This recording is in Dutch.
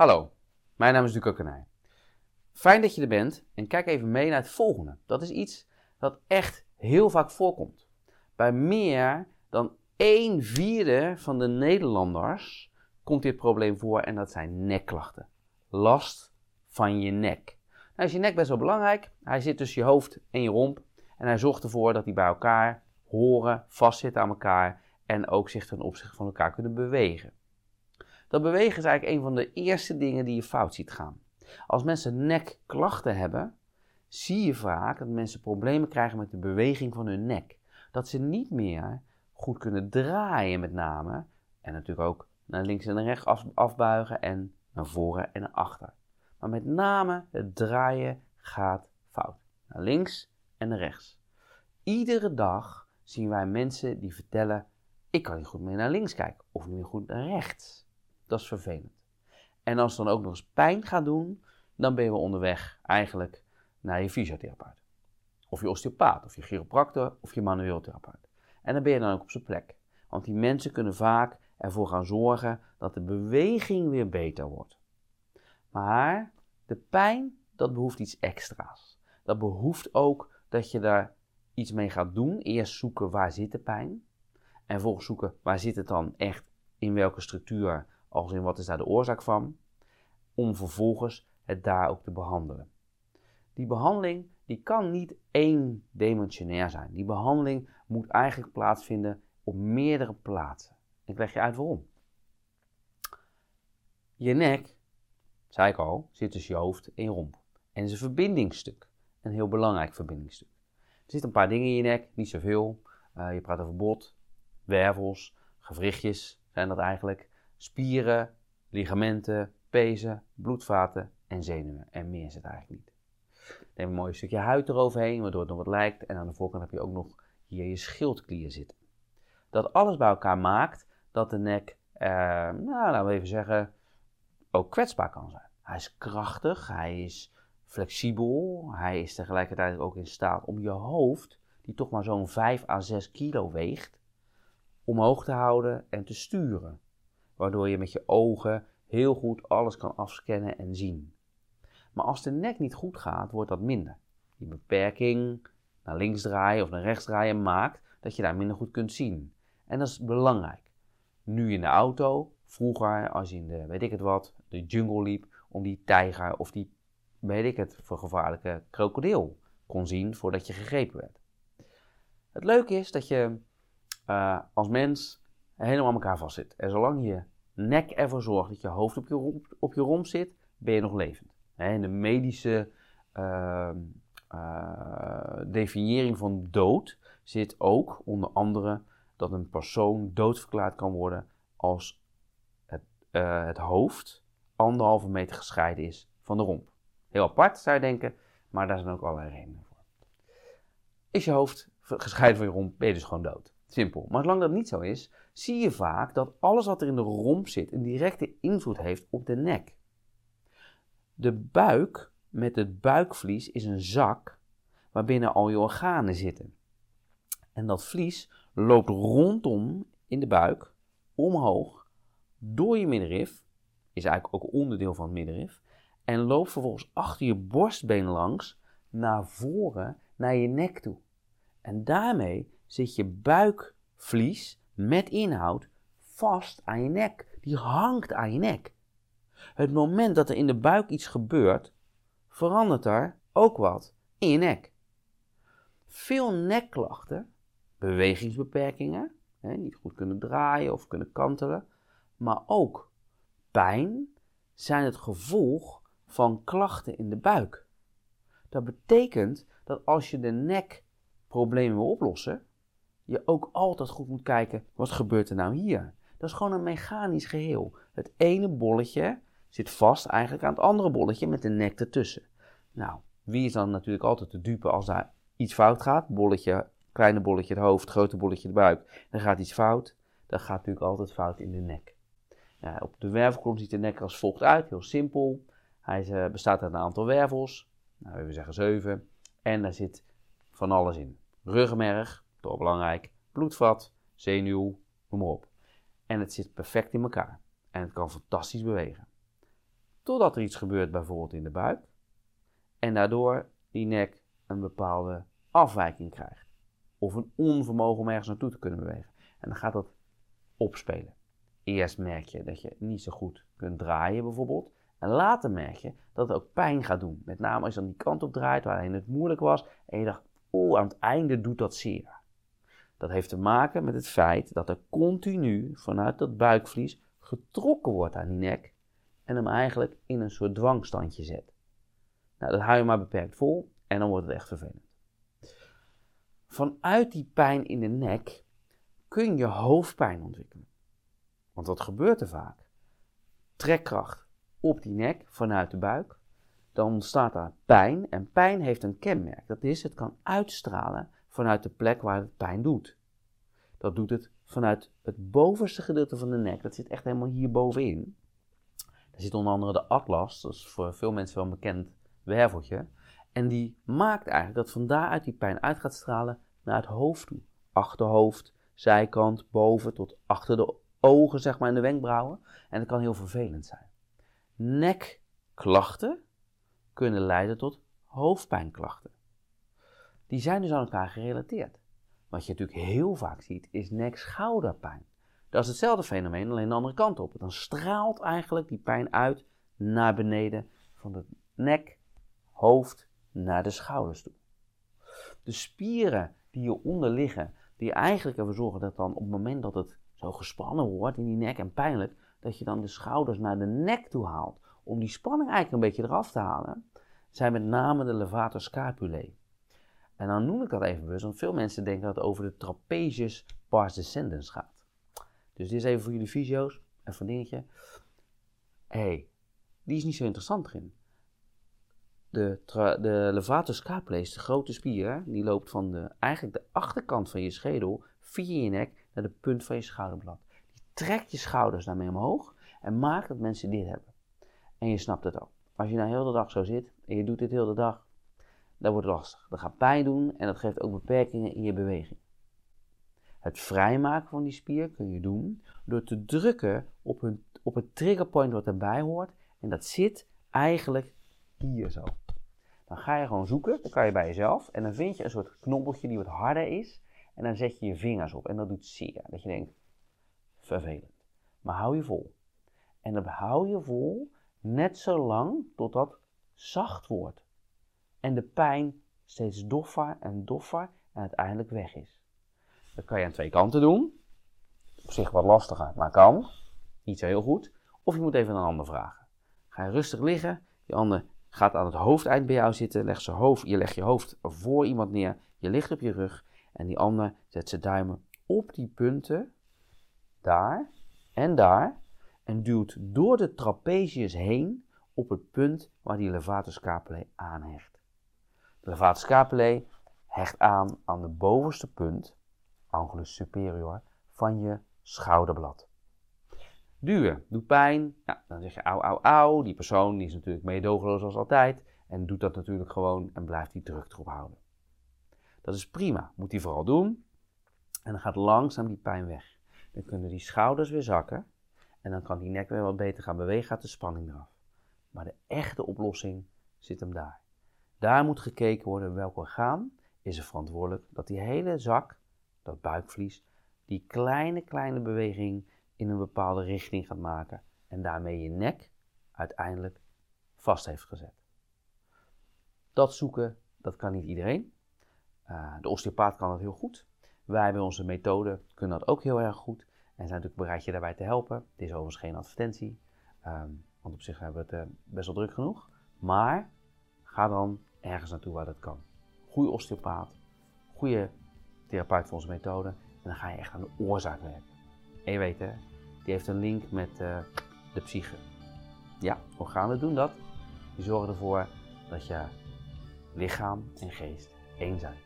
Hallo, mijn naam is Duco Kanij. Fijn dat je er bent en kijk even mee naar het volgende. Dat is iets dat echt heel vaak voorkomt. Bij meer dan 1 vierde van de Nederlanders komt dit probleem voor en dat zijn nekklachten. Last van je nek. Nou is je nek best wel belangrijk. Hij zit tussen je hoofd en je romp en hij zorgt ervoor dat die bij elkaar horen, vastzitten aan elkaar en ook zich ten opzichte van elkaar kunnen bewegen. Dat bewegen is eigenlijk een van de eerste dingen die je fout ziet gaan. Als mensen nekklachten hebben, zie je vaak dat mensen problemen krijgen met de beweging van hun nek. Dat ze niet meer goed kunnen draaien met name. En natuurlijk ook naar links en naar rechts afbuigen en naar voren en naar achter. Maar met name het draaien gaat fout. Naar links en naar rechts. Iedere dag zien wij mensen die vertellen: Ik kan niet goed meer naar links kijken of niet meer goed naar rechts. Dat is vervelend. En als het dan ook nog eens pijn gaat doen, dan ben je wel onderweg eigenlijk naar je fysiotherapeut. Of je osteopaat, of je chiropractor, of je manueel therapeut. En dan ben je dan ook op zijn plek. Want die mensen kunnen vaak ervoor gaan zorgen dat de beweging weer beter wordt. Maar de pijn, dat behoeft iets extra's. Dat behoeft ook dat je daar iets mee gaat doen. Eerst zoeken waar zit de pijn. En vervolgens zoeken waar zit het dan echt in welke structuur als in wat is daar de oorzaak van, om vervolgens het daar ook te behandelen. Die behandeling die kan niet eendimensionair zijn. Die behandeling moet eigenlijk plaatsvinden op meerdere plaatsen. Ik leg je uit waarom. Je nek, zei ik al, zit tussen je hoofd en je romp. En is een verbindingsstuk. Een heel belangrijk verbindingsstuk. Er zitten een paar dingen in je nek, niet zoveel. Uh, je praat over bot, wervels, gewrichtjes zijn dat eigenlijk spieren, ligamenten, pezen, bloedvaten en zenuwen. En meer zit eigenlijk niet. Neem een mooi stukje huid eroverheen, waardoor het nog wat lijkt. En aan de voorkant heb je ook nog hier je schildklier zitten. Dat alles bij elkaar maakt dat de nek, eh, nou laten we even zeggen, ook kwetsbaar kan zijn. Hij is krachtig, hij is flexibel, hij is tegelijkertijd ook in staat om je hoofd, die toch maar zo'n 5 à 6 kilo weegt, omhoog te houden en te sturen waardoor je met je ogen heel goed alles kan afscannen en zien. Maar als de nek niet goed gaat, wordt dat minder. Die beperking naar links draaien of naar rechts draaien maakt dat je daar minder goed kunt zien. En dat is belangrijk. Nu in de auto, vroeger als je in de, weet ik het wat, de jungle liep om die tijger of die, weet ik het, gevaarlijke krokodil kon zien voordat je gegrepen werd. Het leuke is dat je uh, als mens helemaal aan elkaar vastzit. En zolang je nek ervoor zorgt dat je hoofd op je romp, op je romp zit, ben je nog levend. In de medische uh, uh, definiëring van dood zit ook onder andere dat een persoon doodverklaard kan worden als het, uh, het hoofd anderhalve meter gescheiden is van de romp. Heel apart zou je denken, maar daar zijn ook allerlei redenen voor. Is je hoofd gescheiden van je romp, ben je dus gewoon dood. Simpel. Maar zolang dat niet zo is, zie je vaak dat alles wat er in de romp zit een directe invloed heeft op de nek. De buik met het buikvlies is een zak waarbinnen al je organen zitten. En dat vlies loopt rondom in de buik, omhoog, door je middenrif, is eigenlijk ook onderdeel van het middenrif, en loopt vervolgens achter je borstbeen langs naar voren, naar je nek toe. En daarmee zit je buikvlies met inhoud vast aan je nek. Die hangt aan je nek. Het moment dat er in de buik iets gebeurt, verandert er ook wat in je nek. Veel nekklachten, bewegingsbeperkingen, hè, niet goed kunnen draaien of kunnen kantelen, maar ook pijn, zijn het gevolg van klachten in de buik. Dat betekent dat als je de nekproblemen wil oplossen, je ook altijd goed moet kijken, wat gebeurt er nou hier? Dat is gewoon een mechanisch geheel. Het ene bolletje zit vast eigenlijk aan het andere bolletje met de nek ertussen. Nou, wie is dan natuurlijk altijd te dupe als daar iets fout gaat? Bolletje, kleine bolletje het hoofd, grote bolletje de buik. Dan gaat iets fout. Dan gaat natuurlijk altijd fout in de nek. Op de wervelkolom ziet de nek als volgt uit, heel simpel. Hij uh, bestaat uit een aantal wervels, nou, we zeggen zeven. En daar zit van alles in. Ruggenmerg, toch belangrijk, bloedvat, zenuw, noem maar op. En het zit perfect in elkaar. En het kan fantastisch bewegen. totdat er iets gebeurt, bijvoorbeeld in de buik. En daardoor die nek een bepaalde afwijking krijgt. Of een onvermogen om ergens naartoe te kunnen bewegen. En dan gaat dat opspelen. Eerst merk je dat je niet zo goed kunt draaien bijvoorbeeld. En later merk je dat het ook pijn gaat doen. Met name als je dan die kant op draait waarin het moeilijk was. En je dacht, oh, aan het einde doet dat zeer. Dat heeft te maken met het feit dat er continu vanuit dat buikvlies getrokken wordt aan die nek. En hem eigenlijk in een soort dwangstandje zet. Nou, dat hou je maar beperkt vol en dan wordt het echt vervelend. Vanuit die pijn in de nek kun je hoofdpijn ontwikkelen. Want wat gebeurt er vaak? Trekkracht op die nek vanuit de buik. Dan ontstaat daar pijn. En pijn heeft een kenmerk. Dat is, het kan uitstralen vanuit de plek waar het pijn doet. Dat doet het vanuit het bovenste gedeelte van de nek. Dat zit echt helemaal hier bovenin. Daar zit onder andere de atlas. Dat is voor veel mensen wel een bekend werveltje. En die maakt eigenlijk dat van daaruit die pijn uit gaat stralen naar het hoofd toe. Achterhoofd, zijkant, boven tot achter de ogen, zeg maar, in de wenkbrauwen. En dat kan heel vervelend zijn. Nekklachten kunnen leiden tot hoofdpijnklachten. Die zijn dus aan elkaar gerelateerd. Wat je natuurlijk heel vaak ziet, is nek-schouderpijn. Dat is hetzelfde fenomeen, alleen de andere kant op. Dan straalt eigenlijk die pijn uit naar beneden van de nek, hoofd naar de schouders toe. De spieren die hieronder liggen, die eigenlijk ervoor zorgen dat dan op het moment dat het zo gespannen wordt in die nek en pijnlijk, dat je dan de schouders naar de nek toe haalt. Om die spanning eigenlijk een beetje eraf te halen, zijn met name de levator scapulae. En dan noem ik dat even bewust, want veel mensen denken dat het over de trapezius pars descendens gaat. Dus dit is even voor jullie fysio's, en een dingetje. Hé, hey, die is niet zo interessant erin. De, de levator scapulae is de grote spier, die loopt van de, eigenlijk de achterkant van je schedel via je nek naar de punt van je schouderblad. Die trekt je schouders daarmee omhoog en maakt dat mensen dit hebben. En je snapt het ook. Als je nou heel de dag zo zit en je doet dit heel de dag, dan wordt lastig. Dat gaat pijn doen en dat geeft ook beperkingen in je beweging. Het vrijmaken van die spier kun je doen door te drukken op, een, op het triggerpoint wat erbij hoort. En dat zit eigenlijk hier zo. Dan ga je gewoon zoeken, dan kan je bij jezelf. En dan vind je een soort knobbeltje die wat harder is. En dan zet je je vingers op en dat doet zeer. Dat je denkt, vervelend. Maar hou je vol. En dan hou je vol net zo lang totdat zacht wordt. En de pijn steeds doffer en doffer en uiteindelijk weg is. Dat kan je aan twee kanten doen. Op zich wat lastiger, maar kan. Niet zo heel goed. Of je moet even een ander vragen. Ga je rustig liggen. Die ander gaat aan het hoofdeind bij jou zitten. Leg zijn hoofd, je legt je hoofd voor iemand neer. Je ligt op je rug. En die ander zet zijn duimen op die punten. Daar en daar. En duwt door de trapezius heen op het punt waar die levator scapulae aanhecht. De scapulae hecht aan aan de bovenste punt, angulus superior, van je schouderblad. Duwen doet pijn. Ja, dan zeg je au, au, au. Die persoon die is natuurlijk meedogenloos als altijd. En doet dat natuurlijk gewoon en blijft die druk erop houden. Dat is prima. Moet hij vooral doen. En dan gaat langzaam die pijn weg. Dan kunnen die schouders weer zakken. En dan kan die nek weer wat beter gaan bewegen. Gaat de spanning eraf. Maar de echte oplossing zit hem daar. Daar moet gekeken worden welk orgaan is er verantwoordelijk dat die hele zak, dat buikvlies, die kleine, kleine beweging in een bepaalde richting gaat maken en daarmee je nek uiteindelijk vast heeft gezet. Dat zoeken, dat kan niet iedereen. Uh, de osteopaat kan dat heel goed. Wij bij onze methode kunnen dat ook heel erg goed en zijn natuurlijk bereid je daarbij te helpen. Het is overigens geen advertentie, um, want op zich hebben we het uh, best wel druk genoeg. Maar ga dan ergens naartoe waar dat kan. Goede osteopaat, goede therapeut voor onze methode en dan ga je echt aan de oorzaak werken. En je weet hè, die heeft een link met uh, de psyche. Ja, organen doen dat. Die zorgen ervoor dat je lichaam en geest één zijn.